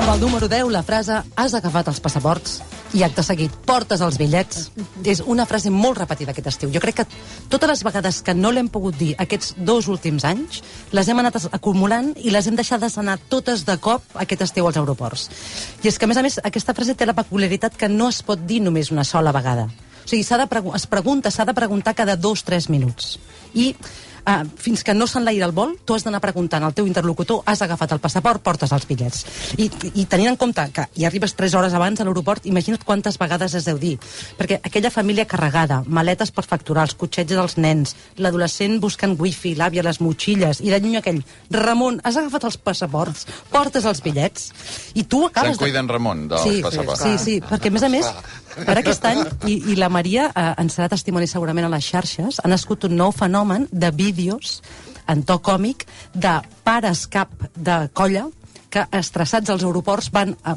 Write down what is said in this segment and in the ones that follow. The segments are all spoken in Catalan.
Amb el número 10, la frase has agafat els passaports i acte seguit portes els bitllets és una frase molt repetida aquest estiu. Jo crec que totes les vegades que no l'hem pogut dir aquests dos últims anys, les hem anat acumulant i les hem deixades anar totes de cop aquest estiu als aeroports. I és que, a més a més, aquesta frase té la peculiaritat que no es pot dir només una sola vegada. O sigui, de pregu es pregunta, s'ha de preguntar cada dos, tres minuts. I uh, fins que no s'enlaira el vol, tu has d'anar preguntant al teu interlocutor, has agafat el passaport, portes els bitllets. I, i tenint en compte que hi arribes 3 hores abans a l'aeroport, imagina't quantes vegades es deu dir. Perquè aquella família carregada, maletes per facturar, els cotxets dels nens, l'adolescent buscant wifi, l'àvia, les motxilles, i de lluny aquell, Ramon, has agafat els passaports, portes els bitllets, i tu acabes... Se'n cuida en Ramon, dels sí, passaports. Sí, sí, perquè a més a més, per aquest any, i, i la Maria eh, en serà testimoni segurament a les xarxes, ha nascut un nou fenomen de vídeos en to còmic de pares cap de colla que estressats als aeroports van eh,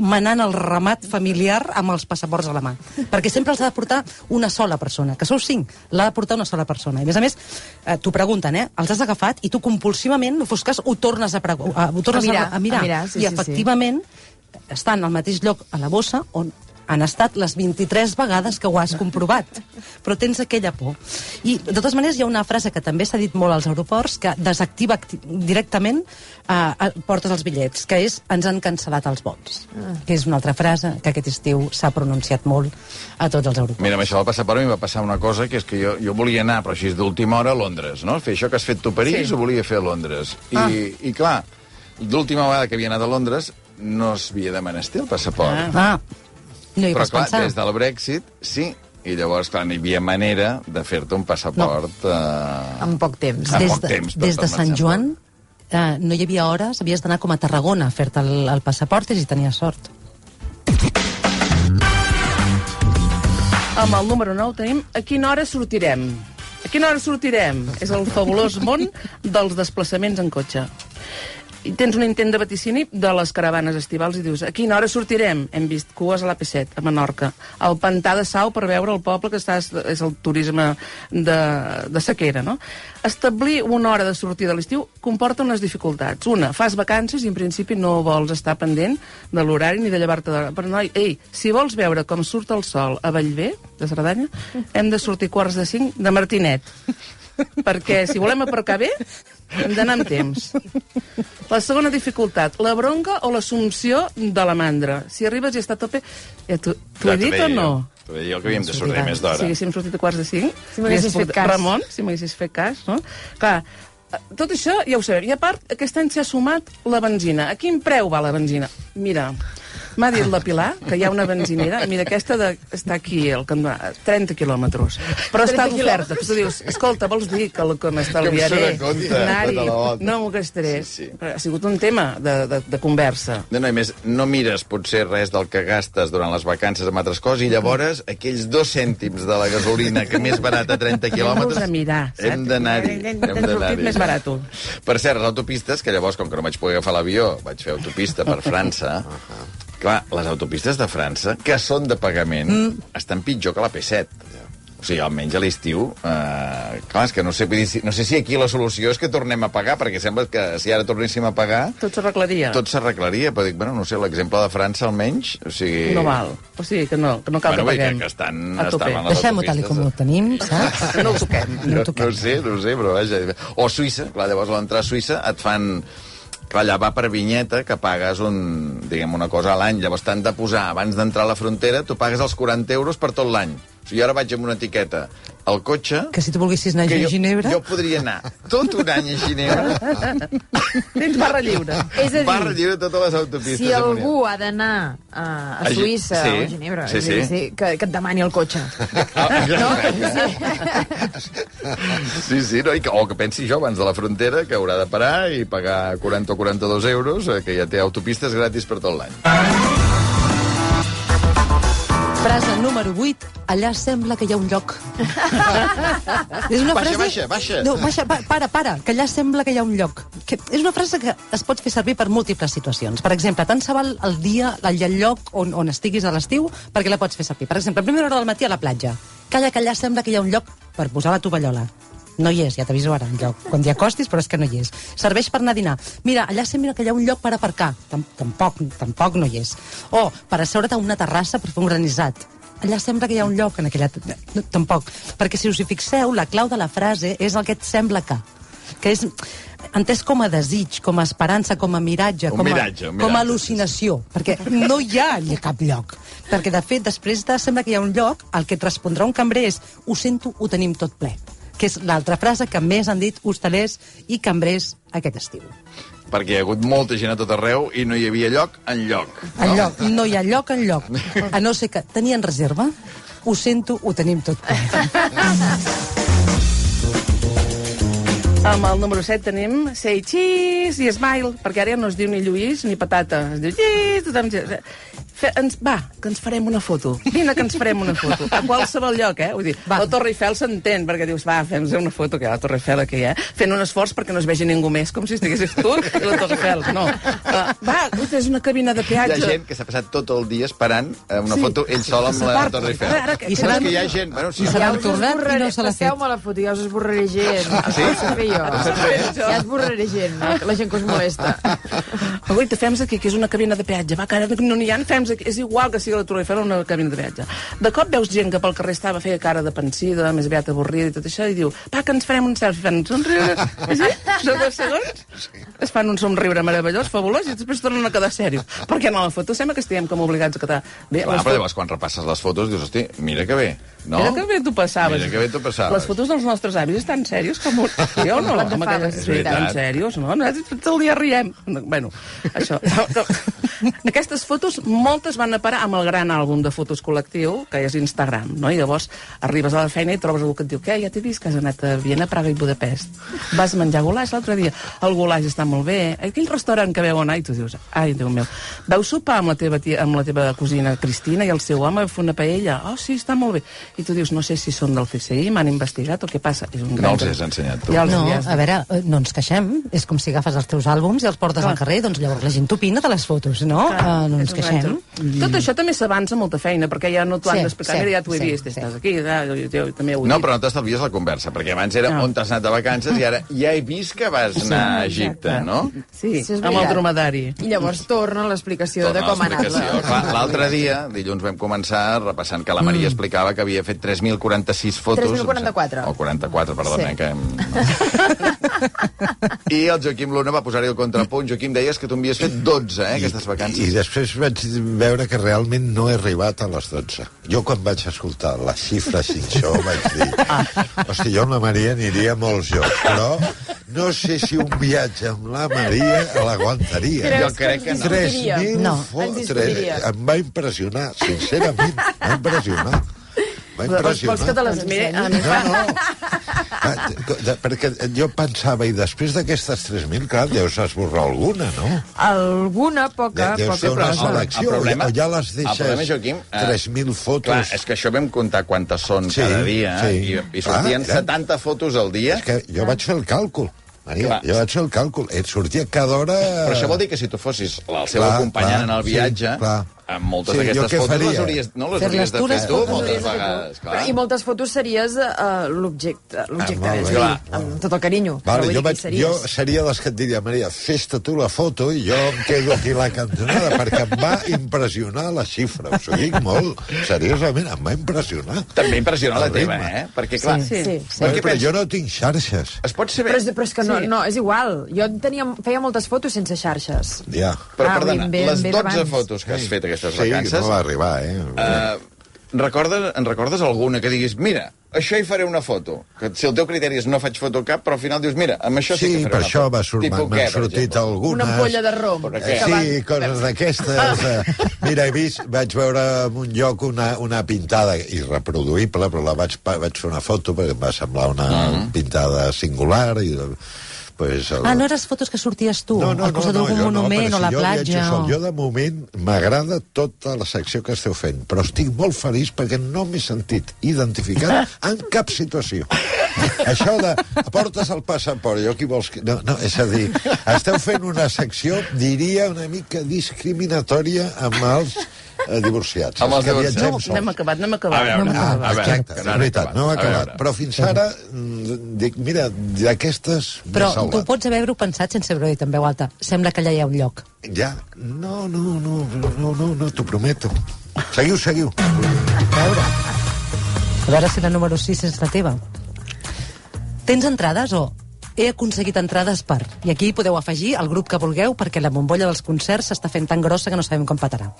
manant el ramat familiar amb els passaports a la mà. Perquè sempre els ha de portar una sola persona, que sou cinc, l'ha de portar una sola persona. I a més a més, eh, t'ho pregunten, eh? Els has agafat i tu compulsivament, no fos cas, ho tornes a, a, ho tornes A mirar, a, a mirar. a mirar, sí, I sí, sí. efectivament estan al mateix lloc a la bossa on han estat les 23 vegades que ho has comprovat. Però tens aquella por. I, de totes maneres, hi ha una frase que també s'ha dit molt als aeroports, que desactiva acti directament eh, portes els bitllets, que és ens han cancel·lat els vols. Que és una altra frase que aquest estiu s'ha pronunciat molt a tots els aeroports. Mira, amb això del passaport a mi va passar una cosa, que és que jo, jo volia anar, però així d'última hora, a Londres, no? Fer això que has fet tu a París, Sí. ho volia fer a Londres. I, Ah. i clar, l'última vegada que havia anat a Londres no s'havia de menester el passaport. Ah, no hi però vas clar, pensar. des del Brexit, sí. I llavors, clar, no hi havia manera de fer-te un passaport... No. Eh... En poc temps. En des poc de, temps des de Sant Joan eh, no hi havia hores, havies d'anar com a Tarragona a fer-te el, el passaport i si tenies sort. Amb el número 9 tenim a quina hora sortirem. A quina hora sortirem? És el fabulós món dels desplaçaments en cotxe. I tens un intent de vaticini de les caravanes estivals i dius, a quina hora sortirem? Hem vist cues a l'AP7, a Menorca, al pantà de Sau per veure el poble que està, és el turisme de, de sequera, no? Establir una hora de sortida a l'estiu comporta unes dificultats. Una, fas vacances i en principi no vols estar pendent de l'horari ni de llevar-te d'hora. Però noi, ei, si vols veure com surt el sol a Vallvé, de Cerdanya, hem de sortir quarts de cinc de Martinet. Perquè si volem aparcar bé, hem d'anar amb temps. La segona dificultat, la bronca o l'assumpció de la mandra. Si arribes i està a tope... Ja t'ho he dit o no? T'ho he dit jo que havíem de sortir més d'hora. Si haguéssim sortit a quarts de cinc... Si m'haguessis fet cas. Ramon, si m'haguessis fet cas, no? Clar, eh, tot això ja ho sabem. I a part, aquest any s'ha sumat la benzina. A quin preu va la benzina? Mira, m'ha dit la Pilar que hi ha una benzinera, mira, aquesta de, està aquí, al cantonat, 30 quilòmetres, però està 30 d'oferta. Tu dius, escolta, vols dir que, el- que m'estalviaré Que em compte, anar-hi? tota la volta. No m'ho gastaré. Sí, sí. Ha sigut un tema de, de, de conversa. No, no, i més, no mires potser res del que gastes durant les vacances amb altres coses i llavors aquells dos cèntims de la gasolina que més barata a 30 quilòmetres... A mirar, saps? Hem d'anar-hi. Hem hem d'anar-hi. més barat. Per cert, les autopistes, que llavors, com que no vaig poder agafar l'avió, vaig fer autopista per França... Clar, les autopistes de França, que són de pagament, mm. estan pitjor que la P7. O sigui, almenys a l'estiu... Eh, clar, és que no sé, vull dir, si- no sé si aquí la solució és que tornem a pagar, perquè sembla que si ara tornéssim a pagar, Tot s'arreglaria. tot s'arreglaria, però dic, bueno, no sé, l'exemple de França almenys, o sigui... No val. O sigui, que no, que no cal Bueno, que paguem. que estan- a tope. Deixem-ho tal com ho tenim, saps? No ho toquem. No No, ho toquem. no sé, no sé, però vaja... O Suïssa, clar, llavors a l'entrar a Suïssa et fan... Clar, allà va per vinyeta, que pagues un, diguem, una cosa a l'any. Llavors t'han de posar, abans d'entrar a la frontera, tu pagues els 40 euros per tot l'any. O sigui, jo ara vaig amb una etiqueta al cotxe... Que si tu volguessis anar que a jo, Ginebra... jo podria anar tot un any a Ginebra, Tens barra lliure. És a dir, barra lliure totes les autopistes. si algú ha d'anar a, a Suïssa sí, o a Ginebra, sí, és a dir, sí. que, que et demani el cotxe. no? Sí, sí, no? I que, o que pensi jo abans de la frontera que haurà de parar i pagar 40 o 42 euros, eh, que ja té autopistes gratis per tot l'any. Frase número 8. Allà sembla que hi ha un lloc. és una Baixa, frase... baixa, baixa. No, baixa, pa, para, para, que allà sembla que hi ha un lloc. Que és una frase que es pot fer servir per múltiples situacions. Per exemple, tant se val el dia, el, el lloc on, on estiguis a l'estiu, perquè la pots fer servir. Per exemple, a primera hora del matí a la platja. Calla, que allà sembla que hi ha un lloc per posar la tovallola. No hi és, ja t'aviso ara, enlloc. Quan t'hi acostis, però és que no hi és. Serveix per anar a dinar. Mira, allà sembla que hi ha un lloc per aparcar. Tam tampoc, tampoc no hi és. O per asseure't a una terrassa per fer un granissat. Allà sembla que hi ha un lloc en aquella... No, tampoc. Perquè si us hi fixeu, la clau de la frase és el que et sembla que. Que és entès com a desig, com a esperança, com a miratge, Un com, miratge, a, com miratge, a al·lucinació. Perquè no hi ha allà cap lloc. Perquè, de fet, després de sembla que hi ha un lloc, el que et respondrà un cambrer és ho sento, ho tenim tot ple. Que és l'altra frase que més han dit hostalers i cambrers aquest estiu. Perquè hi ha hagut molta gent a tot arreu i no hi havia lloc en lloc. En lloc, no hi ha lloc en lloc. A no ser que tenien reserva, ho sento, ho tenim tot. Amb el número 7 tenim Say Cheese i Smile, perquè ara ja no es diu ni Lluís ni Patata, es diu Cheese, tothom... Fe, ens, va, que ens farem una foto. Vine que ens farem una foto. A qualsevol lloc, eh? Vull dir, Va. la Torre Eiffel s'entén, perquè dius, va, fem una foto, que hi ha la Torre Eiffel aquí, eh? Fent un esforç perquè no es vegi ningú més, com si estiguessis tu i la Torre Eiffel. No. Uh, va, és una cabina de Hi ha peatge. gent que s'ha passat tot el dia esperant eh, una Sí. foto ell sol amb la. Torre Eiffel. Ara, que- I serà- que hi ha gent... Bueno, sí, I us tornat i no se l'ha fet. Passeu-me la foto, ja us esborraré gent. Sí? Fer jo. Ja esborraré gent, la gent que us molesta. Aguaita, fem aquí, que és una cabina de peatge. Va, que ara no n'hi ha, fem aquí. És igual que sigui la Torre Eiffel o una cabina de peatge. De cop veus gent que pel carrer estava feia cara de pensida, més aviat avorrida i tot això, i diu, va, que ens farem un selfie. Fan un somriure. Sí? Són dos segons. Es fan un somriure meravellós, fabulós, i després tornen a quedar serios. Perquè en la foto sembla que estiguem com obligats a quedar... Bé, Clar, però llavors quan repasses les fotos dius, hosti, mira que bé, no? Mira que bé tu passaves. Mira que bé tu passaves. Les fotos dels nostres avis estan serios com un... Jo o no? de Amb faves. aquelles- És veritat. tan serios, no? Nosaltres tot el dia riem. Bueno, això... No, no. Aquestes fotos, moltes van a parar amb el gran àlbum de fotos col·lectiu, que és Instagram, no? I llavors arribes a la feina i trobes algú que et diu què, ja t'he vist que has anat a Viena, Praga i Budapest. Vas menjar goulash l'altre dia. El goulash està molt bé. Aquell restaurant que veu anar i tu dius, ai, Déu meu, vau sopar amb la teva, tia, amb la teva cosina Cristina i el seu home, fer una paella? Oh, sí, està molt bé. I tu dius, no sé si són del CSI, m'han investigat o què passa? És un No els has ensenyat, tu. Ja els No, hi has a veure, eh, no ens queixem. És com si agafes els teus àlbums i els portes Clar. al carrer, doncs llavors la gent opina de les fotos, no? Clar, Uh, no ens queixem. gran- Tot això també s'avança molta feina, perquè ja no t'ho han Sí, d'explicar. sí, Mira, ja t'ho he sí, vist, sí. estàs aquí, ja, jo, jo, jo també ho he No, dit. però no t'estalvies la conversa, perquè abans era No. on t'has anat de vacances i ara ja he vist que vas anar a Egipte, no? Sí, Sí, és amb el dromedari. I llavors torna l'explicació de com ha anat L'altre dia, dilluns, vam començar repassant que la Maria Mm. explicava que havia fet 3.046 fotos. 3.044. O 44, perdona, Sí. sí. que... I el Joaquim Luna va posar-hi el contrapunt. Joaquim, deies que tu en havies fet 12, eh, aquestes vacances. I després vaig veure que realment no he arribat a les 12. Jo quan vaig escoltar les xifres i això vaig dir... Hosti, jo amb la Maria aniria a molts llocs, però no sé si un viatge amb la Maria l'aguantaria. Jo crec que no. discutiria? 3.000 No. fo- Ens tres- discutiria. Em va impressionar, sincerament, m'ha impressionat. M'ha Vols, vols que te les miri? A ensenyi? mi fa... No, no. Ah, perquè jo pensava, i després d'aquestes 3.000, clar, deus esborrar alguna, no? Alguna, poca, De- deus fer poca, una poca. selecció, el problema- o ja les deixes problema, Joaquim, eh, 3.000 fotos. Clar, és que això vam comptar quantes són Sí, cada dia sí. i, i sortien Clar, 70 fotos al dia. És que jo vaig fer el càlcul. Maria, Clar. jo vaig fer el càlcul. Et sortia cada hora... Però això vol dir que si tu fossis el seu Clar, acompanyant clar, en el sí, viatge, clar. Amb moltes Sí, jo d'aquestes fotos les faria? hauries, no les hauries de fer les tu moltes vegades. Clar. Però, I moltes fotos series uh, l'objecte, l'objecte, Ah, és amb tot el carinyo. Vale, jo, vaig, jo seria dels que et diria, Maria, fes-te tu la foto i jo em quedo aquí la cantonada, perquè em va impressionar la xifra. Us ho dic molt, seriosament, em va impressionar. També impressiona la El teva, eh? Perquè, clar, Sí, sí. Perquè Però, jo no tinc xarxes. es pot bé... Però és, però és que no, Sí. no, és igual. Jo tenia, feia moltes fotos sense xarxes. Ja. Però, Ah, perdona, vull dir, les ben 12 abans. fotos que has fet aquestes sí, vacances... no va arribar, eh? eh, recordes, en recordes alguna que diguis, mira, això hi faré una foto. Que si el teu criteri és no faig foto cap, però al final dius, mira, amb això sí, Sí, que faré per una això foto. va Tipus m'han què, per sortit algunes... Una ampolla de rom. Eh? Sí, coses d'aquestes. Eh. Mira, he vist, vaig veure en un lloc una, una pintada irreproduïble, però la vaig, vaig fer una foto perquè em va semblar una pintada singular i pues, el... Ah, no eres fotos que sorties tu? No, no, al costat no, no, d'algun jo no, monument però o la si jo platja? viatjo sol. o... Jo, de moment, m'agrada tota la secció que esteu fent, però estic molt feliç perquè no m'he sentit identificat en cap situació. Això de portes el passaport, jo qui vols que... No, no, és a dir, esteu fent una secció, diria, una mica discriminatòria amb els eh, divorciats. Amb els que divorciats. viatgem No, sols. n'hem acabat, n'hem A acabat. veure, No, no, a no. veure, Exacte, que és no han veritat, no ha A acabat. Però fins ara, mm, dic, mira, d'aquestes Però tu pots haver-ho pensat sense haver-ho dit en veu alta. Sembla que allà hi ha un lloc. Ja? No, no, no, no, no, no t'ho prometo. Seguiu, seguiu. A veure. A veure si la número 6 és la teva. Tens entrades o he aconseguit entrades per... I aquí podeu afegir el grup que vulgueu perquè la bombolla dels concerts s'està fent tan grossa que no sabem com patarà.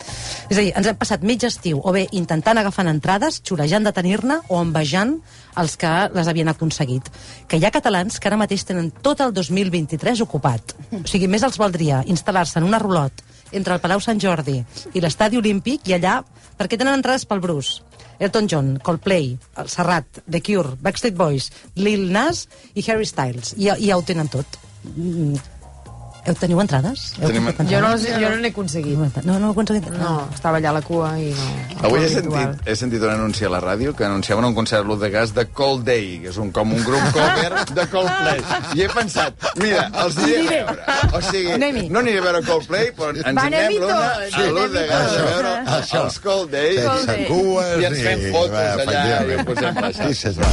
És a dir, ens hem passat mig estiu o bé intentant agafar entrades, xurejant de tenir-ne o envejant els que les havien aconseguit. Que hi ha catalans que ara mateix tenen tot el 2023 ocupat. O sigui, més els valdria instal·lar-se en una rulot entre el Palau Sant Jordi i l'Estadi Olímpic i allà, perquè tenen entrades pel Bruce, Elton John, Coldplay, el Serrat, The Cure, Backstreet Boys, Lil Nas i Harry Styles. I, i ja ho tenen tot. Heu teniu entrades? Heu Tenim- comprat Jo no, entrades? jo no n'he aconseguit. No, no heu aconseguit? No, estava allà a la cua i no... Avui he Habitual. sentit, he sentit un anunci a la ràdio que anunciaven un concert de gas de Cold Day, que és un, com un grup cover de Coldplay. I he pensat, mira, els diré a veure. O sigui, Anem-hi. no aniré a veure Coldplay, però ens anem-hi anem l'una tots, a l'Ut de gas a veure això. els Cold Day. Sense Day. cues I ens fem fotos va, allà efectivament. i ho posem allà. Sí, senyor.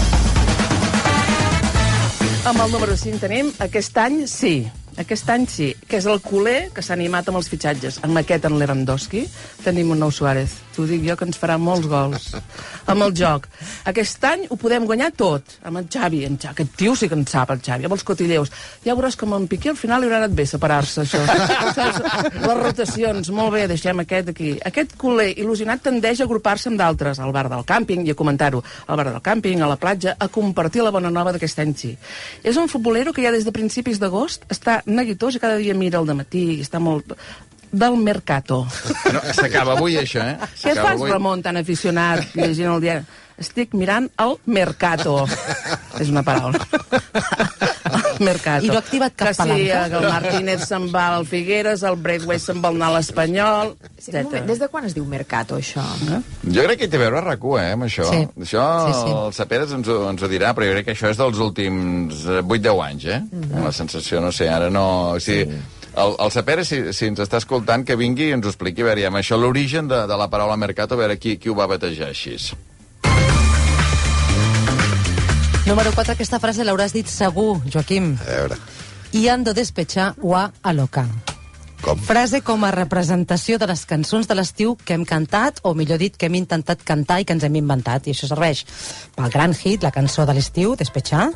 Amb el número 5 tenim aquest any sí. Aquest any sí, que és el culer que s'ha animat amb els fitxatges. Amb aquest en Lewandowski tenim un nou Suárez. T'ho dic jo, que ens farà molts gols. Amb el joc. Aquest any ho podem guanyar tot. Amb el Xavi. En Xavi. Aquest tio sí que en sap, el Xavi. Amb els cotilleus. Ja veuràs com en Piqué al final li haurà anat bé separar-se, això. Les rotacions. Molt bé, deixem aquest aquí. Aquest culer il·lusionat tendeix a agrupar-se amb d'altres. Al bar del càmping, i a comentar-ho. Al bar del càmping, a la platja, a compartir la bona nova d'aquest any sí. És un futbolero que ja des de principis d'agost està neguitós i cada dia mira al matí i està molt del Mercato. No, S'acaba avui, això, eh? Què fas, avui. Ramon, tan aficionat, llegint el diari? Estic mirant el Mercato. És una paraula. El Mercato. I no ha activat cap que sí, que el Martínez se'n va al Figueres, el Braithwaite se'n vol anar a l'Espanyol, Sí, un moment, etc. des de quan es diu Mercato, això? Jo crec que hi té a veure rac eh, amb això. Sí. Això Sí, sí. el Saperes ens, ho- ens ho dirà, però jo crec que això és dels últims eh, 8-10 anys, eh? Mm. La sensació, no sé, ara no... O sigui, el, el Saperes, si, si ens està escoltant, que vingui i ens ho expliqui, a veure, i amb això l'origen de, de la paraula mercat, a veure qui, qui ho va batejar així. Número 4, aquesta frase l'hauràs dit segur, Joaquim. A veure, Y ando despechar o a alocar. com? Frase com a representació de les cançons de l'estiu que hem cantat, o millor dit, que hem intentat cantar i que ens hem inventat. I això serveix pel gran hit, la cançó de l'estiu, Despechar.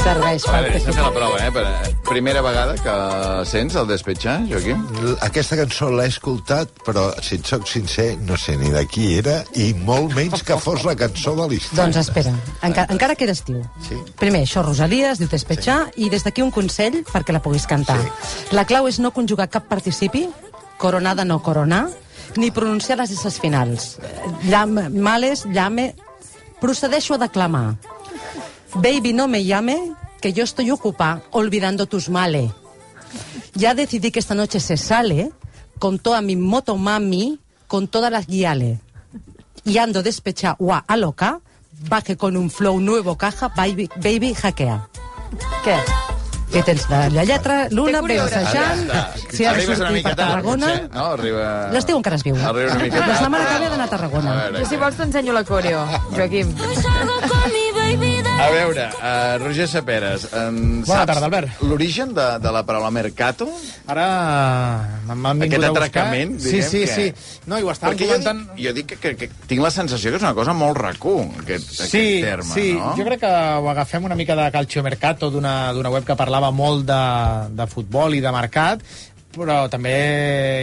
Serveix A veure, deixa'm fer la prova, eh? Per, eh, primera vegada que sents el despetxar, Joaquim? L- Aquesta cançó l'he escoltat, però, si et soc sincer, no sé ni de qui era, i molt menys que fos la cançó de l'estiu. Doncs espera, enca encara que era estiu. Sí. Primer, això, Rosalia, es diu Despechar, i des d'aquí un consell perquè la puguis cantar. Sí. La clau és no conjugar cap participi, coronada no coronar, ni pronunciar les esses finals. Llam, males, llame... Procedeixo a declamar. Baby, no me llame, que yo estoy ocupada olvidando tus males. Ya decidí que esta noche se sale con toda mi moto mami, con todas las guiales. Y ando despecha o a loca, baje con un flow nuevo caja, baby, baby hackea. Què? Què tens de la lletra? L'una, ve assajant, si ha de Arribes una sortir per tard, Tarragona... potser, no? Arriba... L'estiu encara es viu. Arriba una mica tard. La setmana que ve d'anar a Tarragona. A veure, Jo, si vols, t'ensenyo la coreo, Joaquim. Hoy salgo con mi A veure, uh, Roger Saperes, en Bona saps tarda, Albert. l'origen de, de la paraula mercato? Ara m'han vingut Aquest a buscar. atracament, Sí, diguem sí, que- sí. No, i ho estàvem Perquè jo comentant... dic, jo dic que, que, que tinc la sensació que és una cosa molt racó, aquest, Sí, aquest terme, sí, no? jo crec que ho agafem una mica de Calcio Mercato, d'una d'una web que parlava molt de, de futbol i de mercat, però també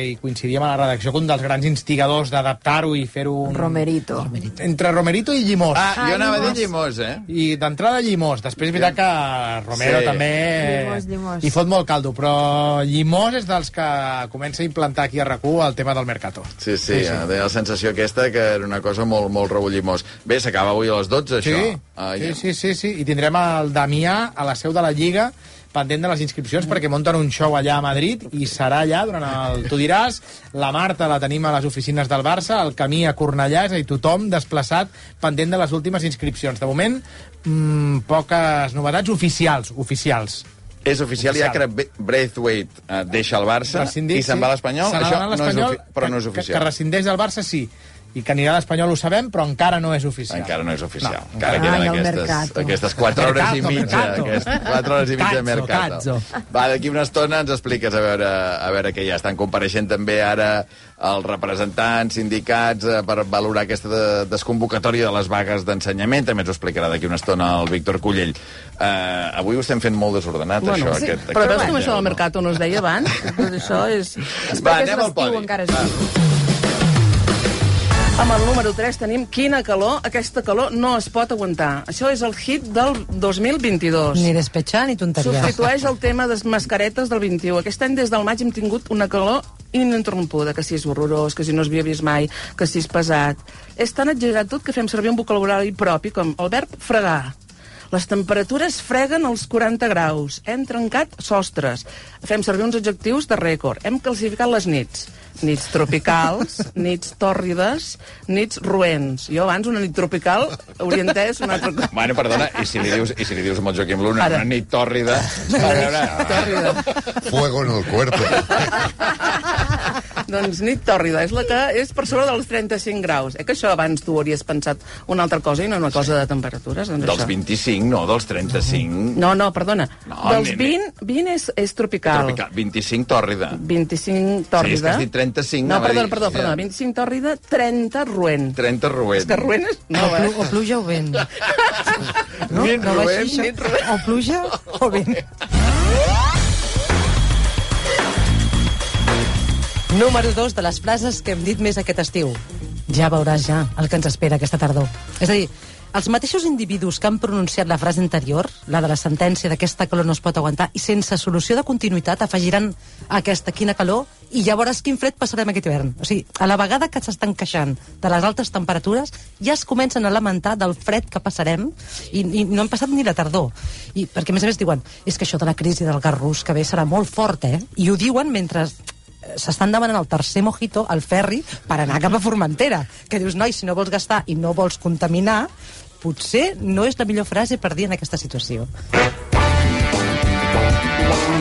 hi coincidíem a la redacció que un dels grans instigadors d'adaptar-ho i fer-ho... Un... Romerito. Entre Romerito i Llimós. Ah, Ah, jo anava a dir Llimós. llimós, eh? I d'entrada Llimós. Després és veritat que Romero Sí. també Llimós, Llimós. hi fot molt caldo, però Llimós és dels que comença a implantar aquí a rac el tema del Mercato. Sí, sí, sí, sí. la sensació aquesta que era una cosa molt, molt rebollimós. Bé, s'acaba avui a les 12, Sí, això. Ah, sí, ja. sí, sí, sí, i tindrem el Damià a la seu de la Lliga pendent de les inscripcions perquè munten un show allà a Madrid i serà allà durant el... Tu diràs, la Marta la tenim a les oficines del Barça, el camí a Cornellà, és a dir, tothom desplaçat pendent de les últimes inscripcions. De moment, mmm, poques novetats oficials, oficials. És oficial, ja que Oficial. Braithwaite eh, deixa el Barça Rescindit, i se'n sí. va a l'Espanyol. Això no és però no és que- Que, oficial. que rescindeix del Barça, sí. I que anirà a l'Espanyol ho sabem, però encara no és oficial. Encara no és oficial. No, encara Ai, queden el aquestes, mercato. aquestes 4 hores i Mercato, mitja. mercato. Aquestes 4 hores i mitja de Cazzo, mercato. cazzo. Va, d'aquí una estona ens expliques a veure, a veure què hi ha. Estan compareixent també ara els representants, sindicats, eh, per valorar aquesta de, desconvocatòria de les vagues d'ensenyament. També ens ho explicarà d'aquí una estona el Víctor Cullell. Uh, avui ho estem fent molt desordenat, Bueno, això. sí, aquest, però veus com això del no? Mercato no es deia abans? Tot això és... Va, anem al podi. encara és Va. Amb el número 3 tenim quina calor. Aquesta calor no es pot aguantar. Això és el hit del 2022. Ni despechar ni tonteries. Substitueix el tema de les mascaretes del 21. Aquest any, des del maig, hem tingut una calor ininterrompuda, que si és horrorós, que si no s'havia vist mai, que si és pesat. És tan exagerat tot que fem servir un vocabulari propi, com el verb fregar. Les temperatures freguen els 40 graus. Hem trencat sostres. Fem servir uns adjectius de rècord. Hem classificat les nits. Nits tropicals, nits tòrrides, nits roents. Jo abans una nit tropical hauria entès una altra cosa. Bueno, perdona, i si li dius, i si li dius amb el Joaquim Luna Ara. una nit tòrrida... A veure, Tòrrida. Fuego en el cuerpo. Doncs nit tòrrida, és la que és per sobre dels 35 graus. Eh que això abans tu hauries pensat una altra cosa i no una cosa de temperatures? Doncs dels això. 25, no, dels 35. No, no, perdona. No, dels nene. 20, 20 és, és tropical. Tropical. 25 tòrrida. 25 tòrrida. Sí, és que has dit 35, No, perdona, perdó, perdona. 25 tòrrida, 30 roent. 30 roent. És que roent és... O, No, plu, eh? o pluja o vent. No? Nit no així, nit això? O pluja o vent. Número 2 de les frases que hem dit més aquest estiu. Ja veuràs ja el que ens espera aquesta tardor. És a dir, els mateixos individus que han pronunciat la frase anterior, la de la sentència d'aquesta calor no es pot aguantar, i sense solució de continuïtat afegiran aquesta quina calor i ja veuràs quin fred passarem aquest hivern. O sigui, a la vegada que s'estan queixant de les altes temperatures, ja es comencen a lamentar del fred que passarem i, i no han passat ni la tardor. I, perquè, a més a més, diuen és que això de la crisi del gas rus que ve serà molt fort, eh? I ho diuen mentre s'estan demanant el tercer mojito al ferri per anar cap a Formentera. Que dius, noi, si no vols gastar i no vols contaminar, potser no és la millor frase per dir en aquesta situació.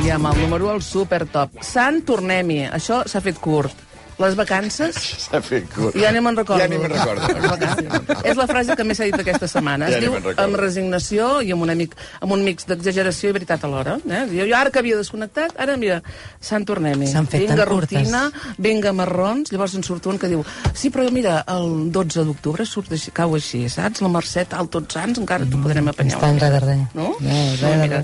I amb el número 1, el supertop. Sant, tornem-hi. Això s'ha fet curt. Les vacances... S'ha fet curt. Ja ni me'n recordo. Ja ni me'n recordo. És la frase que més s'ha dit aquesta setmana. Ja es diu amb resignació i amb, una mic, amb un mix d'exageració i veritat alhora. Eh? Jo, jo ara que havia desconnectat, ara mira, Sant tornem-hi. S'han fet vinga tan curtes. rutina, vinga marrons, llavors en surt un que diu sí, però mira, el 12 d'octubre surt així, cau així, saps? La Mercè tal, tots sants, encara t'ho podrem apanyar. Està en res. No? No, No, mira.